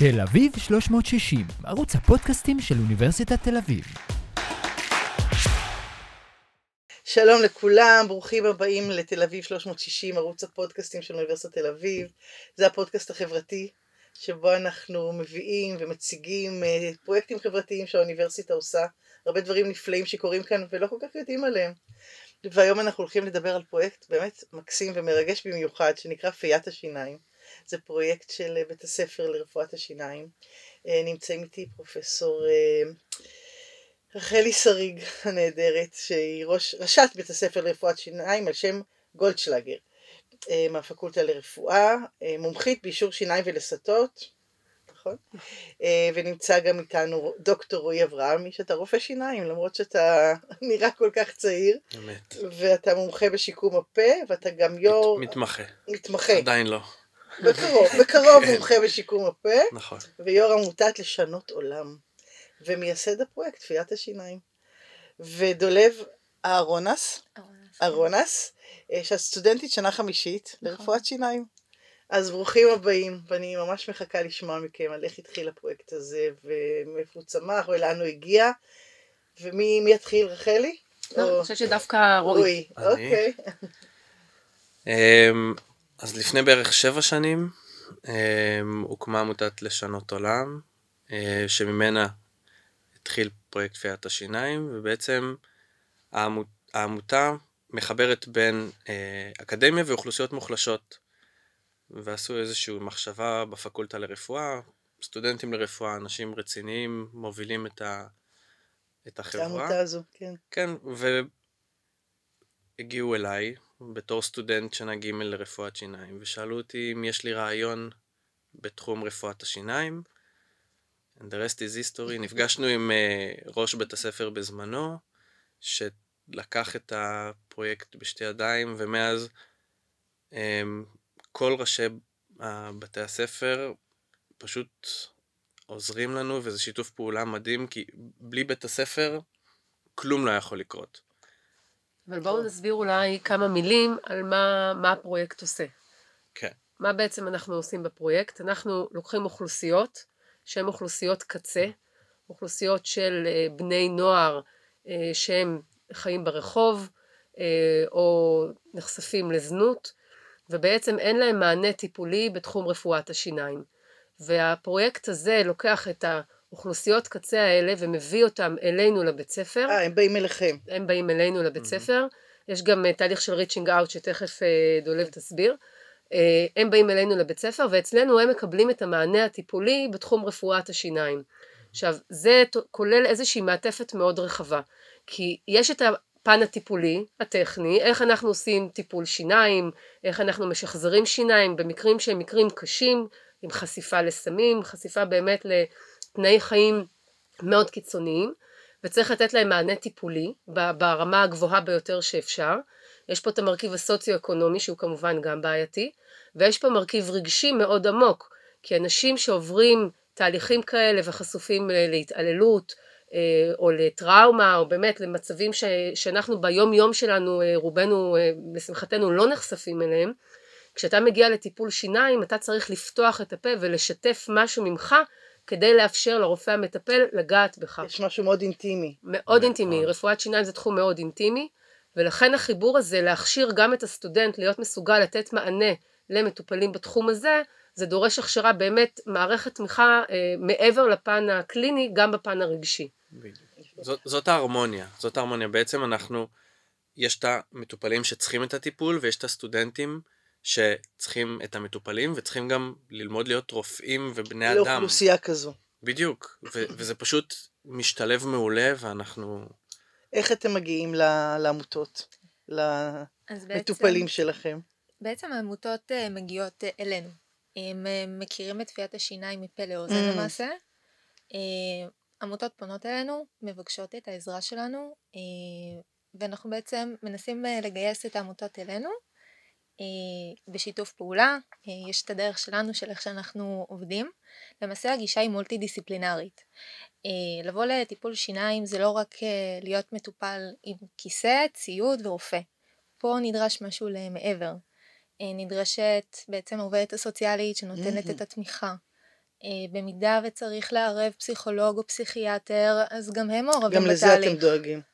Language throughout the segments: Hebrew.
תל אביב 360, ערוץ הפודקאסטים של אוניברסיטת תל אביב. שלום לכולם, ברוכים הבאים לתל אביב 360, ערוץ הפודקאסטים של אוניברסיטת תל אביב. זה הפודקאסט החברתי, שבו אנחנו מביאים ומציגים אה, פרויקטים חברתיים שהאוניברסיטה עושה, הרבה דברים נפלאים שקורים כאן ולא כל כך יודעים עליהם. והיום אנחנו הולכים לדבר על פרויקט באמת מקסים ומרגש במיוחד, שנקרא פיית השיניים. זה פרויקט של אה, בית הספר לרפואת השיניים. אה, נמצאים איתי פרופסור רחלי שריג הנהדרת, שהיא ראש, ראשת בית הספר לרפואת שיניים על שם גולדשלגר, אה, מהפקולטה לרפואה, אה, מומחית באישור שיניים ולסתות, נכון? אה, ונמצא גם איתנו דוקטור רועי אברהמי, שאתה רופא שיניים, למרות שאתה נראה כל כך צעיר. אמת. ואתה מומחה בשיקום הפה, ואתה גם יו"ר... מתמחה. מתמחה. עדיין לא. בקרוב, בקרוב כן. מומחה בשיקום הפה, נכון. ויו"ר עמותת לשנות עולם. ומייסד הפרויקט, תפיית השיניים. ודולב אהרונס, אהרונס, אה, שאת סטודנטית שנה חמישית לרפואת שיניים. אז ברוכים הבאים, ואני ממש מחכה לשמוע מכם על איך התחיל הפרויקט הזה, ומאיפה הוא צמח, ולאן הוא הגיע. ומי מי יתחיל, רחלי? לא, אני חושבת שדווקא רועי. אני. אוקיי. אז לפני בערך שבע שנים אמ, הוקמה עמותת לשנות עולם, אה, שממנה התחיל פרויקט פיית השיניים, ובעצם העמות, העמותה מחברת בין אה, אקדמיה ואוכלוסיות מוחלשות. ועשו איזושהי מחשבה בפקולטה לרפואה, סטודנטים לרפואה, אנשים רציניים, מובילים את, ה, את החברה. העמותה הזו, כן. כן, והגיעו אליי בתור סטודנט שנה ג' לרפואת שיניים, ושאלו אותי אם יש לי רעיון בתחום רפואת השיניים. And the rest is history. נפגשנו עם uh, ראש בית הספר בזמנו, שלקח את הפרויקט בשתי ידיים, ומאז um, כל ראשי uh, בתי הספר פשוט עוזרים לנו, וזה שיתוף פעולה מדהים, כי בלי בית הספר כלום לא יכול לקרות. אבל בואו נסביר אולי כמה מילים על מה, מה הפרויקט עושה. כן. מה בעצם אנחנו עושים בפרויקט? אנחנו לוקחים אוכלוסיות שהן אוכלוסיות קצה, אוכלוסיות של אה, בני נוער אה, שהם חיים ברחוב אה, או נחשפים לזנות, ובעצם אין להם מענה טיפולי בתחום רפואת השיניים. והפרויקט הזה לוקח את האוכלוסיות קצה האלה ומביא אותם אלינו לבית ספר. אה, הם באים אליכם. הם באים אלינו לבית ספר, יש גם אה, תהליך של ריצ'ינג אאוט שתכף אה, דולב תסביר. אה, הם באים אלינו לבית ספר ואצלנו הם מקבלים את המענה הטיפולי בתחום רפואת השיניים. עכשיו זה כולל איזושהי מעטפת מאוד רחבה, כי יש את הפן הטיפולי, הטכני, איך אנחנו עושים טיפול שיניים, איך אנחנו משחזרים שיניים במקרים שהם מקרים קשים, עם חשיפה לסמים, חשיפה באמת לתנאי חיים מאוד קיצוניים. וצריך לתת להם מענה טיפולי ברמה הגבוהה ביותר שאפשר. יש פה את המרכיב הסוציו-אקונומי שהוא כמובן גם בעייתי, ויש פה מרכיב רגשי מאוד עמוק, כי אנשים שעוברים תהליכים כאלה וחשופים להתעללות אה, או לטראומה או באמת למצבים ש- שאנחנו ביום יום שלנו אה, רובנו אה, לשמחתנו לא נחשפים אליהם, כשאתה מגיע לטיפול שיניים אתה צריך לפתוח את הפה ולשתף משהו ממך כדי לאפשר לרופא המטפל לגעת בך. יש משהו מאוד אינטימי. מאוד. אינטימי, רפואת שיניים זה תחום מאוד אינטימי, ולכן החיבור הזה להכשיר גם את הסטודנט להיות מסוגל לתת מענה למטופלים בתחום הזה, זה דורש הכשרה באמת מערכת תמיכה אה, מעבר לפן הקליני, גם בפן הרגשי. בדיוק. זאת, זאת ההרמוניה, זאת ההרמוניה. בעצם אנחנו, יש את המטופלים שצריכים את הטיפול, ויש את הסטודנטים שצריכים את המטופלים, וצריכים גם ללמוד להיות רופאים ובני אדם. לאוכלוסייה כזו. בדיוק, ו- וזה פשוט משתלב מעולה, ואנחנו... איך אתם מגיעים ל- לעמותות? למטופלים בעצם, שלכם? בעצם העמותות אה, מגיעות אה, אלינו. הם אה, מכירים את תביעת השיניים מפה לאוזן Mm. למעשה. אה, עמותות פונות אלינו, מבקשות את העזרה שלנו, ואנחנו בעצם מנסים לגייס את העמותות אלינו בשיתוף פעולה. אה, יש את הדרך שלנו של איך שאנחנו עובדים. למעשה הגישה היא מולטי דיסציפלינרית. אה, לבוא לטיפול שיניים זה לא רק אה, להיות מטופל עם כיסא, ציוד ורופא. פה נדרש משהו למעבר. אה, נדרשת בעצם העובדת הסוציאלית שנותנת מהמם. את התמיכה. אה, במידה וצריך לערב פסיכולוג או פסיכיאטר, אז גם הם מעורבים גם בתהליך. לזה אתם דואגים.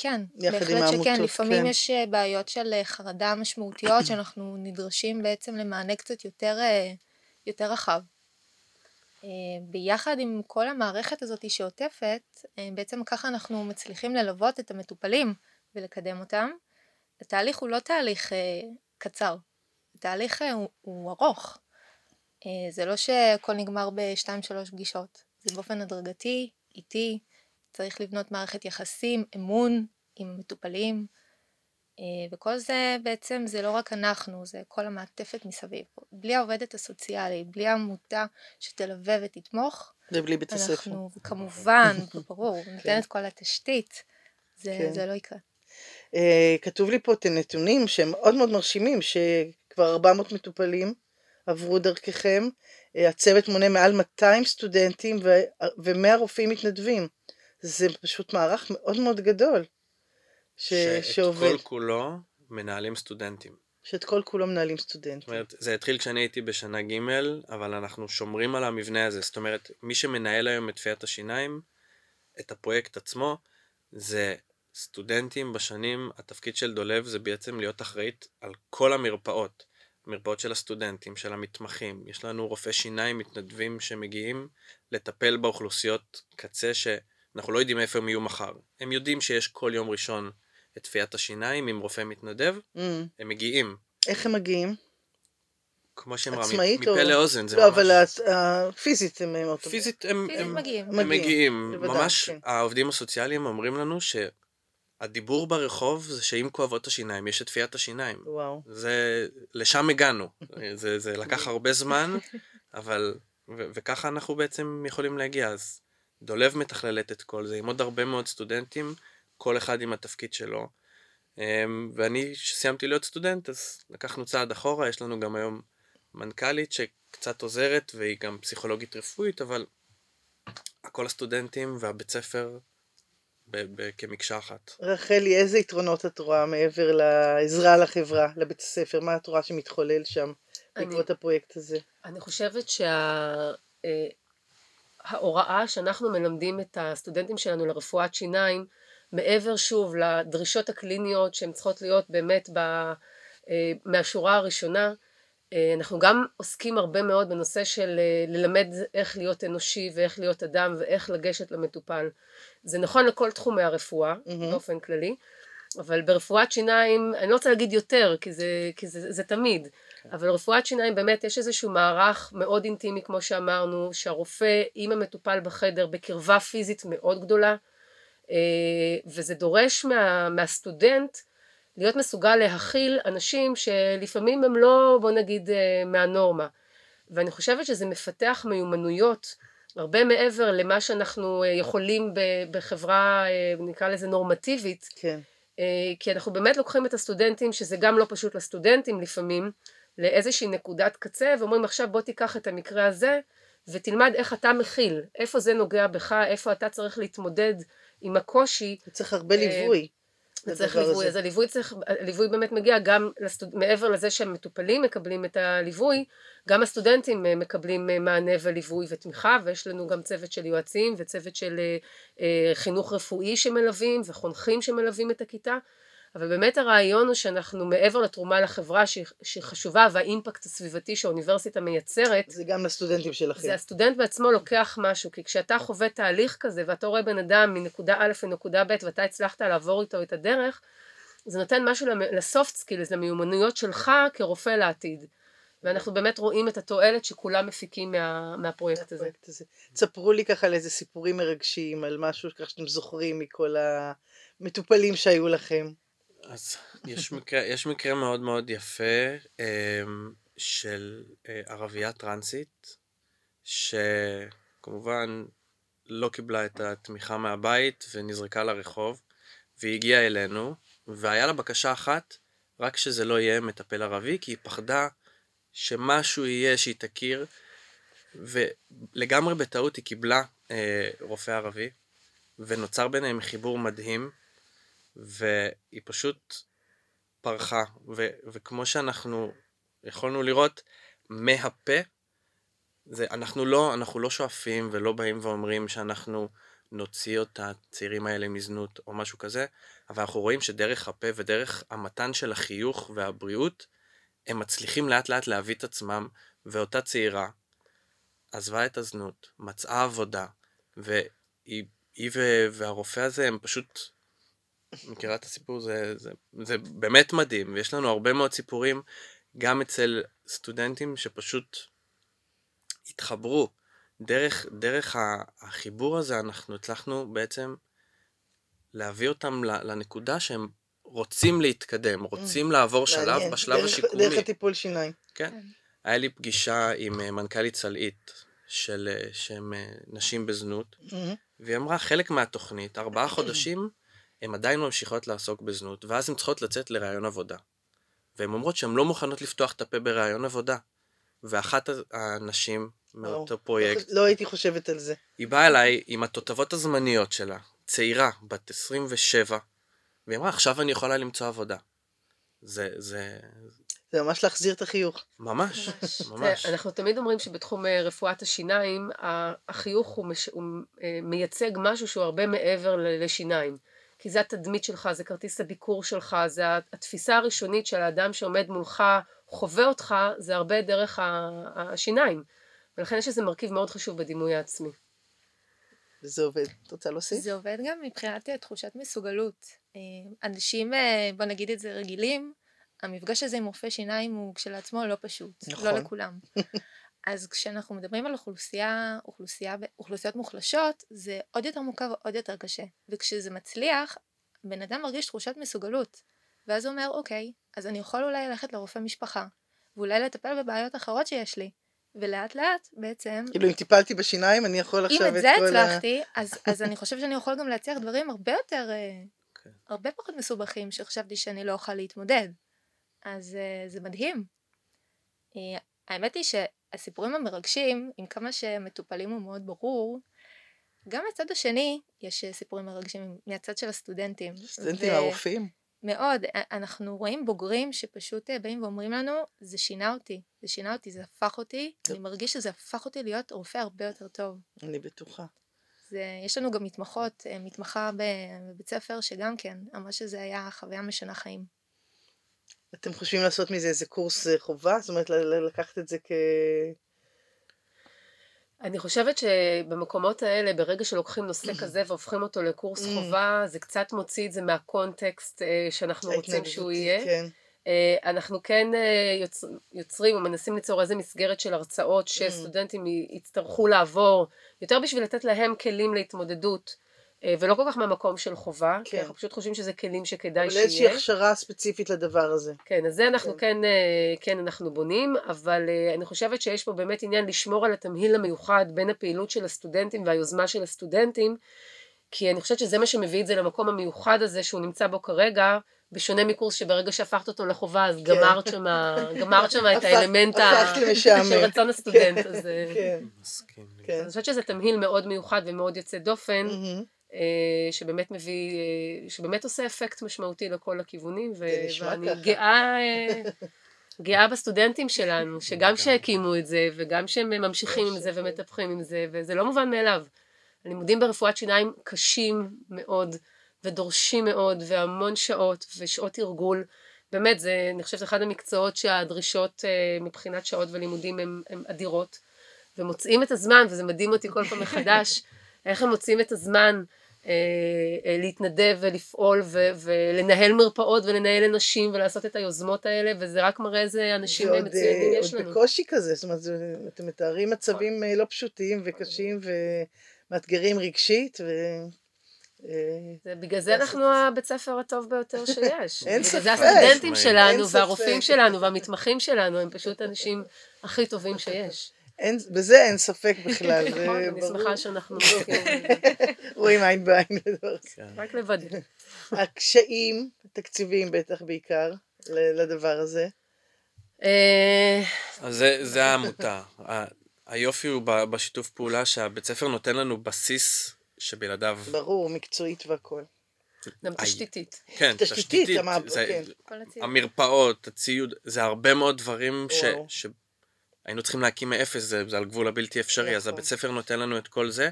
כן, בהחלט שכן. לפעמים כן. יש אה, בעיות של אה, חרדה משמעותיות שאנחנו נדרשים בעצם למענה קצת יותר, אה, יותר רחב. ביחד עם כל המערכת הזאת שעוטפת, בעצם ככה אנחנו מצליחים ללוות את המטופלים ולקדם אותם. התהליך הוא לא תהליך קצר, התהליך הוא, הוא ארוך. זה לא שהכל נגמר בשתיים שלוש פגישות, זה באופן הדרגתי, איטי, צריך לבנות מערכת יחסים, אמון עם המטופלים, אה, וכל זה בעצם זה לא רק אנחנו, זה כל המעטפת מסביב. בלי העובדת הסוציאלית, בלי העמותה שתלווה ותתמוך, ובלי בית הספר. אנחנו כמובן, ברור, ניתן את כל התשתית, זה, כן. זה לא יקרה. אה, כתוב לי פה את הנתונים שהם מאוד מאוד מרשימים, שכבר 400 מטופלים עברו דרככם, אה, הצוות מונה מעל 200 סטודנטים ו-100 רופאים מתנדבים. זה פשוט מערך מאוד מאוד גדול. ש- שאת שעובד, כל כולו מנהלים סטודנטים. שאת כל כולו מנהלים זאת סטודנטים. אומרת, זה התחיל כשאני הייתי בשנה ג', אבל אנחנו שומרים על המבנה הזה. זאת אומרת, מי שמנהל היום את פיית השיניים, את הפרויקט עצמו, זה סטודנטים בשנים, התפקיד של דולב זה בעצם להיות אחראית על כל המרפאות. מרפאות של הסטודנטים, של המתמחים. יש לנו רופאי שיניים מתנדבים שמגיעים לטפל באוכלוסיות קצה שאנחנו לא יודעים איפה הם יהיו מחר. הם יודעים שיש כל יום ראשון את תפיית השיניים עם רופא מתנדב, Mm. הם מגיעים. איך הם מגיעים? כמו שאמרה, עצמאית מפה או- לאוזן, זה לא, ממש... אבל הס- הפיזית הם אוטובוס. פיזית הם, פיזית הם, מגיעים. הם מגיעים, מגיעים. בוודאי, ממש כן. העובדים הסוציאליים אומרים לנו שהדיבור ברחוב זה שאם כואבות השיניים, יש את תפיית השיניים. וואו. זה, לשם הגענו. זה, זה לקח הרבה זמן, אבל, ו, וככה אנחנו בעצם יכולים להגיע. אז דולב מתכללת את כל זה, עם עוד הרבה מאוד סטודנטים, כל אחד עם התפקיד שלו. אמ, ואני, כשסיימתי להיות סטודנט, אז לקחנו צעד אחורה, יש לנו גם היום מנכ"לית שקצת עוזרת, והיא גם פסיכולוגית רפואית, אבל כל הסטודנטים והבית ספר ב- ב- כמקשה אחת. רחלי, איזה יתרונות את רואה מעבר לעזרה לחברה, לבית הספר? מה את רואה שמתחולל שם בעקבות הפרויקט הזה? אני חושבת שההוראה שאנחנו מלמדים את הסטודנטים שלנו לרפואת שיניים, מעבר שוב לדרישות הקליניות שהן צריכות להיות באמת ב, אה, מהשורה הראשונה, אה, אנחנו גם עוסקים הרבה מאוד בנושא של אה, ללמד איך להיות אנושי ואיך להיות אדם ואיך לגשת למטופל. זה נכון לכל תחומי הרפואה מהמם. באופן כללי, אבל ברפואת שיניים, אני לא רוצה להגיד יותר, כי זה, כי זה, זה תמיד, אבל רפואת שיניים באמת יש איזשהו מערך מאוד אינטימי כמו שאמרנו, שהרופא עם המטופל בחדר בקרבה פיזית מאוד גדולה, אה, וזה דורש מה, מהסטודנט להיות מסוגל להכיל אנשים שלפעמים הם לא בוא נגיד אה, מהנורמה. ואני חושבת שזה מפתח מיומנויות הרבה מעבר למה שאנחנו אה, יכולים בחברה נקרא לזה נורמטיבית כן. אה, כי אנחנו באמת לוקחים את הסטודנטים שזה גם לא פשוט לסטודנטים לפעמים לאיזושהי נקודת קצה ואומרים עכשיו בוא תיקח את המקרה הזה ותלמד איך אתה מכיל איפה זה נוגע בך איפה אתה צריך להתמודד עם הקושי צריך הרבה אה, ליווי. לדבר ליווי, הזה. אז הליווי צריך, הליווי באמת מגיע גם לסטוד... מעבר לזה שהמטופלים מקבלים את הליווי, גם הסטודנטים אה, מקבלים אה, מענה וליווי ותמיכה, ויש לנו גם צוות של יועצים וצוות של אה, חינוך רפואי שמלווים וחונכים שמלווים את הכיתה, אבל באמת הרעיון הוא שאנחנו מעבר לתרומה לחברה שהיא, חשובה והאימפקט הסביבתי שהאוניברסיטה מייצרת, זה גם לסטודנטים שלכם. זה הסטודנט בעצמו לוקח משהו, כי כשאתה חווה תהליך כזה ואתה רואה בן אדם מנקודה א' לנקודה ב' ואתה הצלחת לעבור איתו את הדרך, זה נותן משהו לסופט סקילס, למיומנויות שלך כרופא לעתיד. ואנחנו באמת רואים את התועלת שכולם מפיקים מה, מהפרויקט הזה. הזה. תספרו לי ככה על איזה סיפורים מרגשים, על משהו ככה שאתם זוכרים מכל המטופלים שהיו לכם. אז יש מקרה, יש מקרה מאוד מאוד יפה אמ, של אה, ערבייה טרנסית, שכמובן לא קיבלה את התמיכה מהבית ונזרקה לרחוב, והיא הגיעה אלינו, והיה לה בקשה אחת, רק שזה לא יהיה מטפל ערבי, כי היא פחדה שמשהו יהיה שהיא תכיר, ולגמרי בטעות היא קיבלה אה, רופא ערבי, ונוצר ביניהם חיבור מדהים, והיא פשוט פרחה, ו- וכמו שאנחנו יכולנו לראות מהפה, זה, אנחנו לא, אנחנו לא שואפים ולא באים ואומרים שאנחנו נוציא את הצעירים האלה מזנות או משהו כזה, אבל אנחנו רואים שדרך הפה ודרך המתן של החיוך והבריאות, הם מצליחים לאט לאט להביא את עצמם, ואותה צעירה עזבה את הזנות, מצאה עבודה, והיא והרופא הזה הם פשוט, מכירה את הסיפור? זה, זה, זה באמת מדהים, ויש לנו הרבה מאוד סיפורים, גם אצל סטודנטים שפשוט התחברו. דרך, דרך החיבור הזה אנחנו הצלחנו בעצם להביא אותם לנקודה שהם רוצים להתקדם, רוצים לעבור שלב. בשלב דרך- השיקומי. דרך הטיפול שיניים. כן. היה לי פגישה עם אה, מנכ"לית סלעית של אה, שהם אה, נשים בזנות, מהמם. והיא אמרה חלק מהתוכנית, ארבעה חודשים, הן עדיין ממשיכות לעסוק בזנות, ואז הן צריכות לצאת לראיון עבודה. והן אומרות שהן לא מוכנות לפתוח את הפה בראיון עבודה. ואחת הנשים מאותו וואו. פרויקט, לא הייתי חושבת על זה. היא באה אליי עם התותבות הזמניות שלה, צעירה, בת 27, והיא אמרה, עכשיו אני יכולה למצוא עבודה. זה, זה זה ממש להחזיר את החיוך. ממש, ממש. אנחנו תמיד אומרים שבתחום אה, רפואת השיניים, החיוך הוא, מש... הוא אה, מייצג משהו שהוא הרבה מעבר לשיניים. כי זה התדמית שלך, זה כרטיס הביקור שלך, זה התפיסה הראשונית של האדם שעומד מולך, חווה אותך, זה הרבה דרך השיניים. ולכן יש איזה מרכיב מאוד חשוב בדימוי העצמי. וזה עובד. את רוצה להוסיף? זה עובד גם מבחינת אה, תחושת מסוגלות. אה, אנשים, אה, בוא נגיד את זה, רגילים, המפגש הזה עם רופא שיניים הוא כשלעצמו לא פשוט. נכון. לא לכולם. אז כשאנחנו מדברים על אוכלוסייה, אוכלוסייה, אוכלוסיות מוחלשות, זה עוד יותר מורכב ועוד יותר קשה. וכשזה מצליח, בן אדם מרגיש תחושת מסוגלות. ואז הוא אומר, אוקיי, אז אני יכול אולי ללכת לרופא משפחה, ואולי לטפל בבעיות אחרות שיש לי. ולאט לאט בעצם כאילו אם טיפלתי בשיניים אני יכול אם עכשיו את את זה כל ה... הצלחתי, אז, אז אני חושבת שאני יכול גם להצליח דברים הרבה יותר, אה, כן. הרבה פחות מסובכים שחשבתי שאני לא אוכל להתמודד. אז אה, זה מדהים. אה, האמת היא שהסיפורים המרגשים, עם כמה שמטופלים הוא מאוד ברור, גם מהצד השני יש אה, סיפורים מרגשים מהצד של הסטודנטים. סטודנטים הרופאים. מאוד, א- אנחנו רואים בוגרים שפשוט אה, באים ואומרים לנו, זה שינה אותי, זה שינה אותי, זה הפך אותי, אני מרגיש שזה הפך אותי להיות רופא הרבה יותר טוב. אני בטוחה. זה, יש לנו גם מתמחות, אה, מתמחה בבית ספר, שגם כן, אמרה שזה היה חוויה משנה חיים. אתם חושבים לעשות מזה איזה קורס אה, חובה? זאת אומרת לקחת את זה כ... אני חושבת שבמקומות האלה, ברגע שלוקחים נושא כזה והופכים אותו לקורס Mm. חובה, זה קצת מוציא את זה מהקונטקסט אה, שאנחנו רוצים שהוא יהיה. כן. אה, אנחנו כן יוצ... יוצרים או מנסים ליצור איזה מסגרת של הרצאות שסטודנטים י- יצטרכו לעבור, יותר בשביל לתת להם כלים להתמודדות, ולא כל כך מהמקום של חובה, כי כן. אנחנו פשוט חושבים שזה כלים שכדאי אבל איזושהי שיהיה. הכשרה ספציפית לדבר הזה. כן, אז זה אנחנו כן. כן, אה, כן אנחנו בונים, אבל אה, אני חושבת שיש פה באמת עניין לשמור על התמהיל המיוחד בין הפעילות של הסטודנטים והיוזמה של הסטודנטים, כי אני חושבת שזה מה שמביא את זה למקום המיוחד הזה שהוא נמצא בו כרגע, בשונה מקורס שברגע שהפכת אותו לחובה, אז גמרת שמה, גמרת שמה את האלמנט. של רצון הסטודנט, אז אה, כן. כן. אז אני חושבת שזה תמהיל מאוד מיוחד ומאוד יוצא דופן, מהמם. אה, שבאמת מביא, אה, שבאמת עושה אפקט משמעותי לכל הכיוונים, ו- ואני ככה. גאה, אה, גאה בסטודנטים שלנו, שגם שהקימו את זה, וגם שהם ממשיכים עם זה ומטפחים עם זה, וזה לא מובן מאליו. הלימודים ברפואת שיניים קשים מאוד, ודורשים מאוד, והמון שעות, ושעות תרגול. באמת, זה, אני חושבת, אחד המקצועות שהדרישות מבחינת שעות ולימודים הן אדירות. ומוצאים את הזמן, וזה מדהים אותי כל פעם מחדש, איך הם מוצאים את הזמן אה, אה, להתנדב ולפעול ו- ולנהל מרפאות ולנהל אנשים ולעשות את היוזמות האלה, וזה רק מראה איזה אנשים ועוד, מצוינים אה, יש עוד לנו. בקושי כזה, זאת אומרת, זה- אתם מתארים מצבים אה, לא פשוטים וקשים ומאתגרים רגשית, ו... זה, בגלל זה אנחנו. הבית ספר הטוב ביותר שיש. אין בגלל זה ספק. הסטודנטים שלנו ספק. והרופאים שלנו והמתמחים שלנו הם פשוט האנשים הכי טובים שיש. אין, בזה אין ספק בכלל, זה נכון, אני. שמחה שאנחנו זה. רואים עין בעין לדבר הזה. כן. רק לוודא. הקשיים התקציביים בטח בעיקר לדבר הזה. אז זה, העמותה. היופי הוא בשיתוף פעולה שהבית ספר נותן לנו בסיס שבלעדיו... ברור, מקצועית והכל. גם. תשתיתית. כן, תשתיתית, כן. המרפאות, הציוד, זה הרבה מאוד דברים ש... היינו צריכים להקים מאפס, זה, זה על גבול הבלתי אפשרי, אז נכון. הבית ספר נותן לנו את כל זה,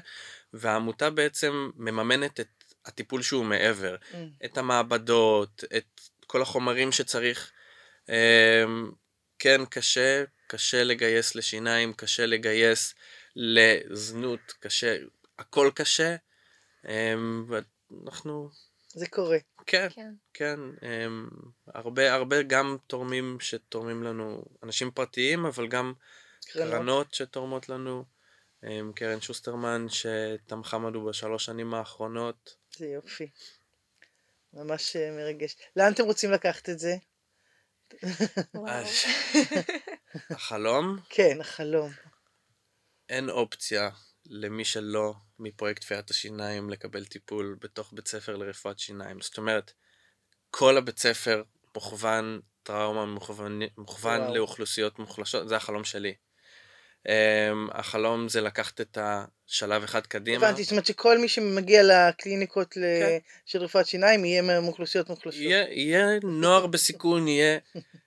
והעמותה בעצם מממנת את הטיפול שהוא מעבר, Mm. את המעבדות, את כל החומרים שצריך. אמ, כן, קשה, קשה לגייס לשיניים, קשה לגייס לזנות, קשה, הכל קשה. אמ, ואנחנו, זה קורה. כן, כן. כן, אמ, הרבה, הרבה גם תורמים שתורמים לנו, אנשים פרטיים, אבל גם קרנות. קרנות שתורמות לנו. אמ, קרן שוסטרמן שתמכה בנו בשלוש שנים האחרונות. זה יופי. ממש אה, מרגש. לאן אתם רוצים לקחת את זה? החלום, כן, החלום. אין אופציה למי שלא מפרויקט תפיית השיניים לקבל טיפול בתוך בית ספר לרפואת שיניים. זאת אומרת, כל הבית ספר מוכוון טראומה, מוכוון, מוכוון וואו. לאוכלוסיות מוחלשות, זה החלום שלי. Um, החלום זה לקחת את השלב אחד קדימה. הבנתי, זאת אומרת שכל מי שמגיע לקליניקות ל- כן. של רפואת שיניים יהיה מאוכלוסיות מוחלשות. יהיה, יהיה נוער בסיכון, יהיה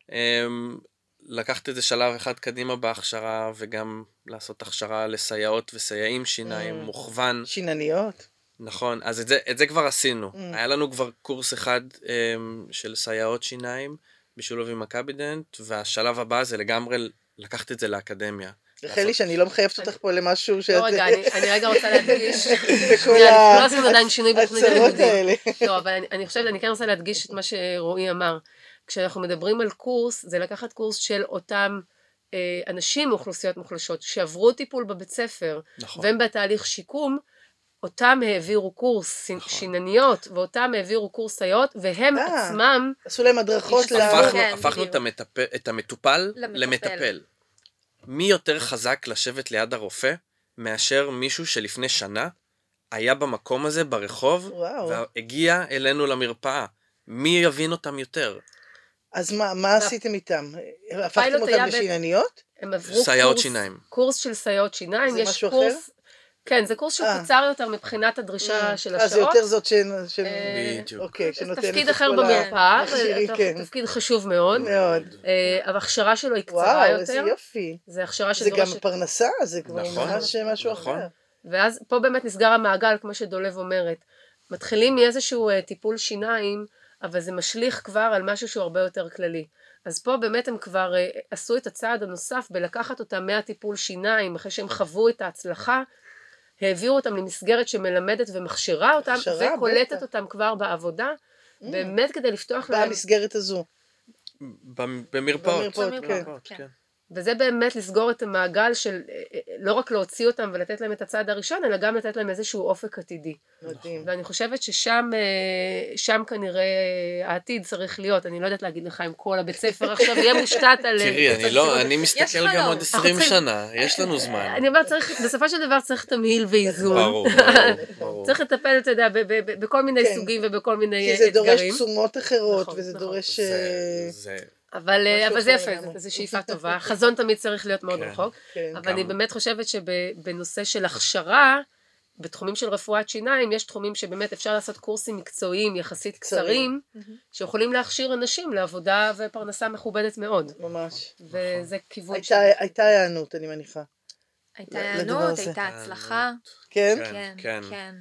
um, לקחת את זה שלב אחד קדימה בהכשרה וגם לעשות הכשרה לסייעות וסייעים שיניים, Mm. מוכוון. שינניות? נכון, אז את זה, את זה כבר עשינו. Mm. היה לנו כבר קורס אחד um, של סייעות שיניים בשילוב עם מכבידנט, והשלב הבא זה לגמרי לקחת את זה לאקדמיה. רחלי, שאני לא מחייבת אותך פה למשהו שאת... לא, רגע, אני רגע רוצה להדגיש. לא עשינו עדיין שינוי בתוכנית הצרות הלימודים. האלה. לא, אבל אני, אני חושבת, אני כן רוצה להדגיש את מה שרועי אמר. כשאנחנו מדברים על קורס, זה לקחת קורס של אותם אה, אנשים מאוכלוסיות מוחלשות שעברו טיפול בבית ספר, נכון. והם בתהליך שיקום, אותם העבירו קורס נכון. שינניות, ואותם העבירו קורס סייעות, והם אה. עצמם, עשו להם הדרכות ל... הפכנו, כן, הפכנו. את, המטפל, את המטופל למטפל. למטפל. מי יותר חזק לשבת ליד הרופא מאשר מישהו שלפני שנה היה במקום הזה ברחוב וואו. והגיע אלינו למרפאה? מי יבין אותם יותר? אז מה, מה עשיתם איתם? הפכתם אותם לשינניות? הם עברו סייעות קורס, שיניים. קורס של סייעות שיניים, זה יש משהו קורס, כן, זה קורס שהוא אה. קצר יותר מבחינת הדרישה של אה, זה השעות. יותר זאת ש... אה, בדיוק. אוקיי, זה שנותנת תפקיד אחר במרפאה, זה כן. תפקיד חשוב מאוד, מאוד. אה, אבל ההכשרה שלו היא קצרה וואו, איזה יותר, יופי. זה הכשרה זה גם שדורשת, פרנסה, זה כבר נכון, ממש משהו נכון. אחר. ואז פה באמת נסגר המעגל, כמו שדולב אומרת, מתחילים מאיזשהו אה, טיפול שיניים, אבל זה משליך כבר על משהו שהוא הרבה יותר כללי. אז פה באמת הם כבר אה, עשו את הצעד הנוסף בלקחת אותם מהטיפול שיניים, אחרי שהם חוו את ההצלחה, העבירו אותם למסגרת שמלמדת ומכשירה אותם, הכשרה, וקולטת בטח. אותם כבר בעבודה, באמת כדי לפתוח להם במסגרת הזו. במ- במרפאות. במרפאות, כן. במרפאות, כן. וזה באמת לסגור את המעגל של אה, אה, לא רק להוציא אותם ולתת להם את הצעד הראשון, אלא גם לתת להם איזשהו אופק עתידי. מדהים. ואני חושבת ששם אה, שם כנראה העתיד צריך להיות. אני לא יודעת להגיד לך אם כל הבית ספר עכשיו יהיה מושתת על... תראי, אני לא, אני מסתכל חלום. גם עוד אנחנו 20 צריכים- שנה, יש לנו זמן. אני אומרת, צריך, בסופו של דבר צריך תמהיל ואיזון. ברור, ברור, ברור. צריך לטפל, אתה יודע, בכל מיני כן. סוגים ובכל מיני כי אה, זה דורש אתגרים. תשומות אחרות, נכון, וזה נכון. דורש... אבל, אה, אבל זה יפה. זו שאיפה טובה. החזון תמיד צריך להיות מאוד כן. רחוק. כן. אבל אני באמת חושבת שבנושא של הכשרה, בתחומים של רפואת שיניים, יש תחומים שבאמת אפשר לעשות קורסים מקצועיים יחסית קצרים. קצרים, שיכולים להכשיר אנשים לעבודה ופרנסה מכובדת מאוד. ממש. וזה כיוון הייתה הייתה היענות, אני מניחה. הייתה היענות. הייתה הצלחה. כן? כן, כן. כן.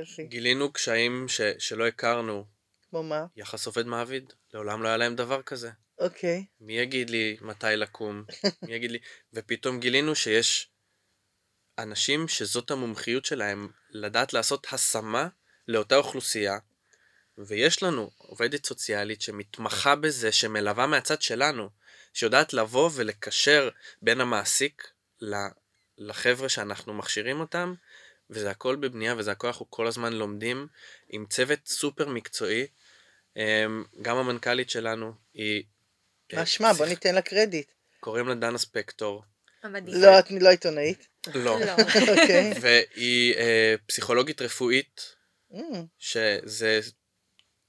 יופי. גילינו קשיים ש- שלא הכרנו. כמו מה? יחס עובד מעביד, לעולם לא היה להם דבר כזה. אוקיי. מי יגיד לי מתי לקום? מי יגיד לי? ופתאום גילינו שיש אנשים שזאת המומחיות שלהם, לדעת לעשות השמה לאותה אוכלוסייה, ויש לנו עובדת סוציאלית שמתמחה בזה, שמלווה מהצד שלנו, שיודעת לבוא ולקשר בין המעסיק ל- לחבר'ה שאנחנו מכשירים אותם, וזה הכל בבנייה וזה הכל אנחנו כל הזמן לומדים עם צוות סופר מקצועי. אמ, גם המנכ"לית שלנו היא... אה, מה שמה? בוא ניתן לה קרדיט. קוראים לה דנה ספקטור. המדהים. לא, את לא עיתונאית. לא. לא. אוקיי. והיא אה, פסיכולוגית רפואית, Mm, שזה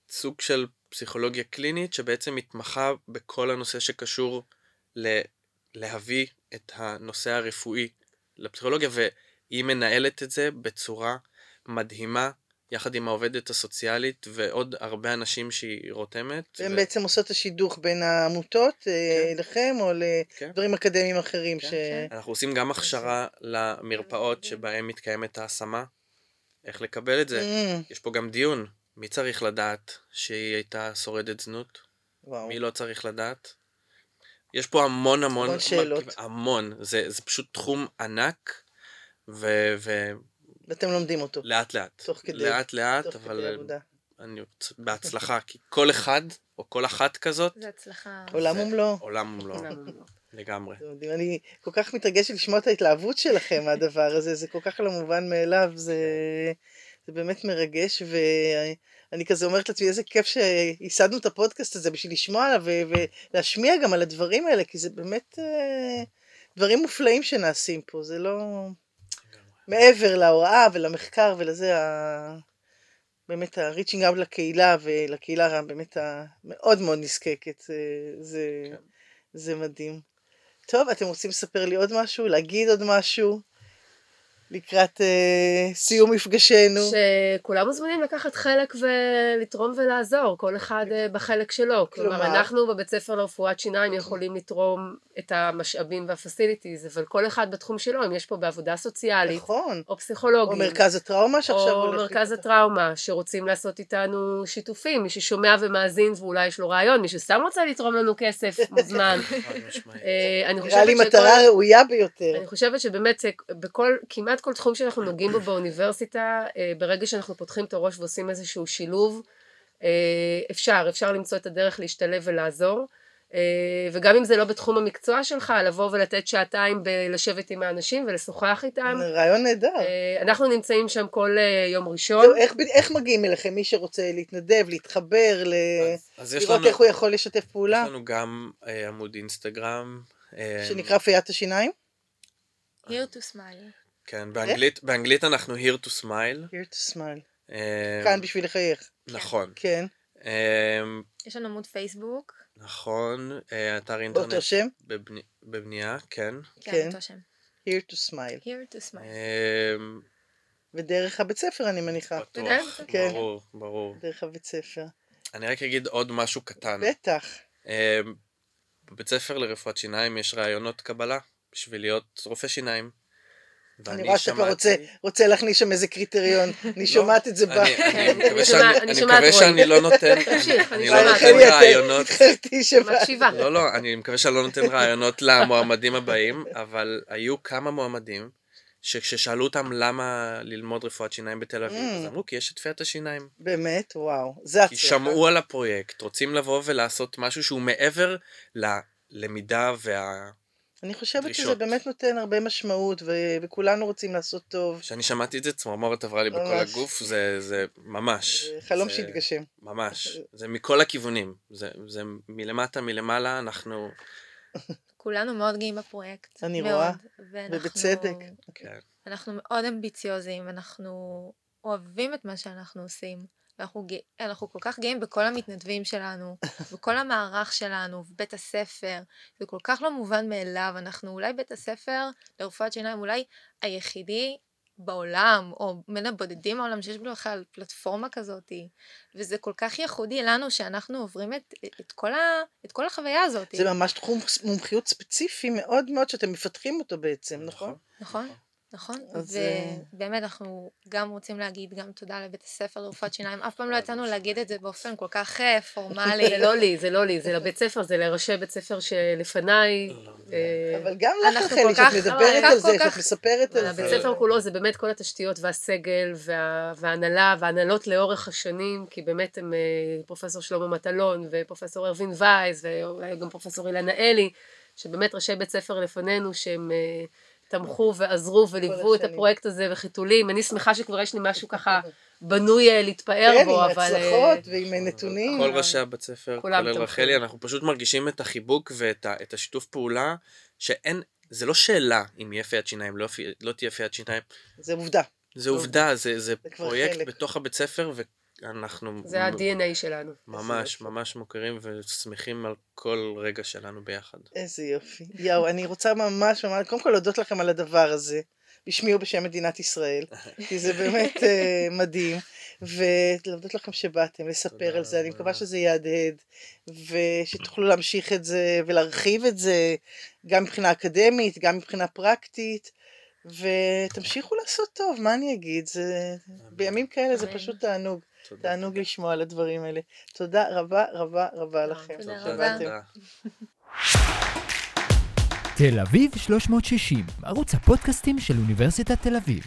סוג של פסיכולוגיה קלינית שבעצם מתמחה בכל הנושא שקשור ל- להביא את הנושא הרפואי לפסיכולוגיה, והיא מנהלת את זה בצורה מדהימה, יחד עם העובדת הסוציאלית ועוד הרבה אנשים שהיא רותמת. והן ו- בעצם עושות את השידוך בין העמותות אה, אליכם, או כן. לדברים אקדמיים אחרים. כן, ש... אנחנו עושים גם הכשרה למרפאות שבהן מתקיימת ההשמה, איך לקבל את זה. Mm, יש פה גם דיון, מי צריך לדעת שהיא הייתה שורדת זנות? וואו. מי לא צריך לדעת? יש פה המון המון, המון שאלות. המון, זה, זה פשוט תחום ענק, ולאט ואתם לומדים אותו. לאט, תוך כדי- לאט לאט, תוך אבל כדי עבודה. אני בהצלחה, כי כל אחד, או כל אחת כזאת, זה הצלחה. עולם ומלואו. עולם ומלואו. לגמרי. אני כל כך מתרגשת לשמוע את ההתלהבות שלכם מהדבר הזה, זה כל כך לא מובן מאליו, זה, זה באמת מרגש, ואני כזה אומרת לעצמי, איזה כיף שייסדנו את הפודקאסט הזה בשביל לשמוע עליו ו- ולהשמיע גם על הדברים האלה, כי זה באמת אה, דברים מופלאים שנעשים פה, זה לא... מעבר להוראה ולמחקר ולזה, ה... באמת ה-reaching out לקהילה ולקהילה באמת המאוד מאוד נזקקת, זה, זה, כן. זה מדהים. טוב, אתם רוצים לספר לי עוד משהו? להגיד עוד משהו? לקראת אה, סיום מפגשנו. שכולם מוזמנים לקחת חלק ולתרום ולעזור, כל אחד אה, בחלק שלו. כלומר, כלומר? אנחנו בבית ספר לרפואת שיניים יכולים לתרום את המשאבים והפסיליטיז, אבל כל אחד בתחום שלו, אם יש פה בעבודה סוציאלית, נכון. או פסיכולוגית, או מרכז הטראומה שעכשיו או הולך... מרכז. הטראומה, שרוצים לעשות איתנו שיתופים, מי ששומע ומאזין ואולי יש לו רעיון, מי שסתם רוצה לתרום לנו כסף, מוזמן. אה, אני נראה לי חושבת מטרה ראויה ביותר. אני חושבת שבאמת בכל, כמעט כל תחום שאנחנו נוגעים בו באוניברסיטה, אה, ברגע שאנחנו פותחים את הראש ועושים איזשהו שילוב, אה, אפשר, אפשר למצוא את הדרך להשתלב ולעזור. אה, וגם אם זה לא בתחום המקצוע שלך, לבוא ולתת שעתיים בלשבת עם האנשים ולשוחח איתם. רעיון נהדר. אה, אנחנו נמצאים שם כל אה, יום ראשון. זהו, איך, איך מגיעים אליכם? מי שרוצה להתנדב, להתחבר, ל... אז- אז לראות לנו- איך הוא יכול לשתף פעולה? יש לנו גם אה, עמוד אינסטגרם. אה, שנקרא פיית השיניים? here to smile. כן, באנגלית, באנגלית אנחנו here to smile. Here to smile. אה, כאן בשביל לחייך. נכון. כן. אה, יש לנו עמוד פייסבוק. נכון, אה, אתר אינטרנט באותו שם? בבני- בבנייה, כן. כן, כן. אותו שם. Here to smile. here to smile. אה, ודרך הבית ספר אני מניחה. בטוח, כן. ברור, ברור. דרך הבית ספר. אני רק אגיד עוד משהו קטן. בטח. בבית ספר לרפואת שיניים יש רעיונות קבלה בשביל להיות רופא שיניים. אני רואה שאתה כבר רוצה, רוצה להכניס שם איזה קריטריון. אני לא, שומעת את זה ב... אני- מקווה אני שאני- לא נותן, אני לא. נותן רעיונות. לא לא, אני מקווה שאני לא נותן רעיונות למועמדים הבאים, אבל היו כמה מועמדים שכששאלו אותם למה ללמוד רפואת שיניים בתל אביב, Mm. אז אמרו כי יש את פיית השיניים. באמת? וואו. זה כי הצלחה. שמעו על הפרויקט, רוצים לבוא ולעשות משהו שהוא מעבר ללמידה וה... אני חושבת שזה דרישות. באמת נותן הרבה משמעות, ו- וכולנו רוצים לעשות טוב. כשאני שמעתי את זה, צמרמורת עברה לי בכל ממש. הגוף, זה, זה ממש. זה חלום זה- שהתגשם. ממש. זה מכל הכיוונים. זה, זה מלמטה, מלמעלה, אנחנו... כולנו מאוד גאים בפרויקט. אני מאוד. רואה, ואנחנו- ובצדק. כן. אנחנו מאוד אמביציוזים, אנחנו אוהבים את מה שאנחנו עושים. ואנחנו גא- אנחנו כל כך גאים בכל המתנדבים שלנו, בכל המערך שלנו, בבית הספר. זה כל כך לא מובן מאליו. אנחנו אולי בית הספר לרפואת שיניים, אולי היחידי בעולם, או בין הבודדים בעולם שיש בכלל פלטפורמה כזאת. וזה כל כך ייחודי לנו שאנחנו עוברים את, את, כל, ה, את כל החוויה הזאת. זה ממש תחום מומחיות ספציפי מאוד מאוד שאתם מפתחים אותו בעצם, נכון? נכון, נכון. אז, אה, ובאמת אנחנו גם רוצים להגיד גם תודה לבית הספר לרפואת שיניים. אף פעם לא יצאנו להגיד את זה באופן כל כך אה, פורמלי. זה לא לי, זה לא לי, זה לבית ספר, זה לראשי בית ספר שלפניי. אה, אבל גם לך, כל שאת מדברת על זה, שאת מספרת על הבית זה. ספר כולו זה באמת כל התשתיות והסגל וה, וההנהלה וההנהלות לאורך השנים, כי באמת הם אה, פרופסור שלמה מטלון ופרופסור ארווין וייס ואולי גם פרופסור אילנה אלי, שבאמת ראשי בית ספר לפנינו שהם אה, תמכו ועזרו וליוו את. הפרויקט הזה וחיתולים. אני שמחה שכבר יש לי משהו ככה בנוי אה, להתפאר כן, בו, עם אבל... אה, הצלחות ועם נתונים. כל ראשי הבית ספר, כולל. רחלי, אנחנו פשוט מרגישים את החיבוק ואת השיתוף פעולה, שאין, זה לא שאלה אם יהיה פיית שיניים, לא, לא תהיה פיית שיניים, זה עובדה. זה עובדה, זה, זה זה כבר פרויקט חלק. בתוך הבית ספר, ואנחנו זה ה-DNA שלנו. ממש ממש מוכרים ושמחים על כל רגע שלנו ביחד. איזה יופי. יואו, אני רוצה ממש ממש, קודם כל להודות לכם על הדבר הזה, בשמי ובשם מדינת ישראל, כי זה באמת אה, מדהים. ולהודות לכם שבאתם, לספר על זה, אני. מקווה שזה יהדהד, ושתוכלו להמשיך את זה ולהרחיב את זה, גם מבחינה אקדמית, גם מבחינה פרקטית, ותמשיכו לעשות טוב, מה אני אגיד? זה, בימים כאלה זה. פשוט תענוג. תענוג לשמוע על הדברים האלה. תודה רבה רבה רבה לכם. תודה. רבה. תל אביב 360, ערוץ הפודקאסטים של אוניברסיטת תל אביב.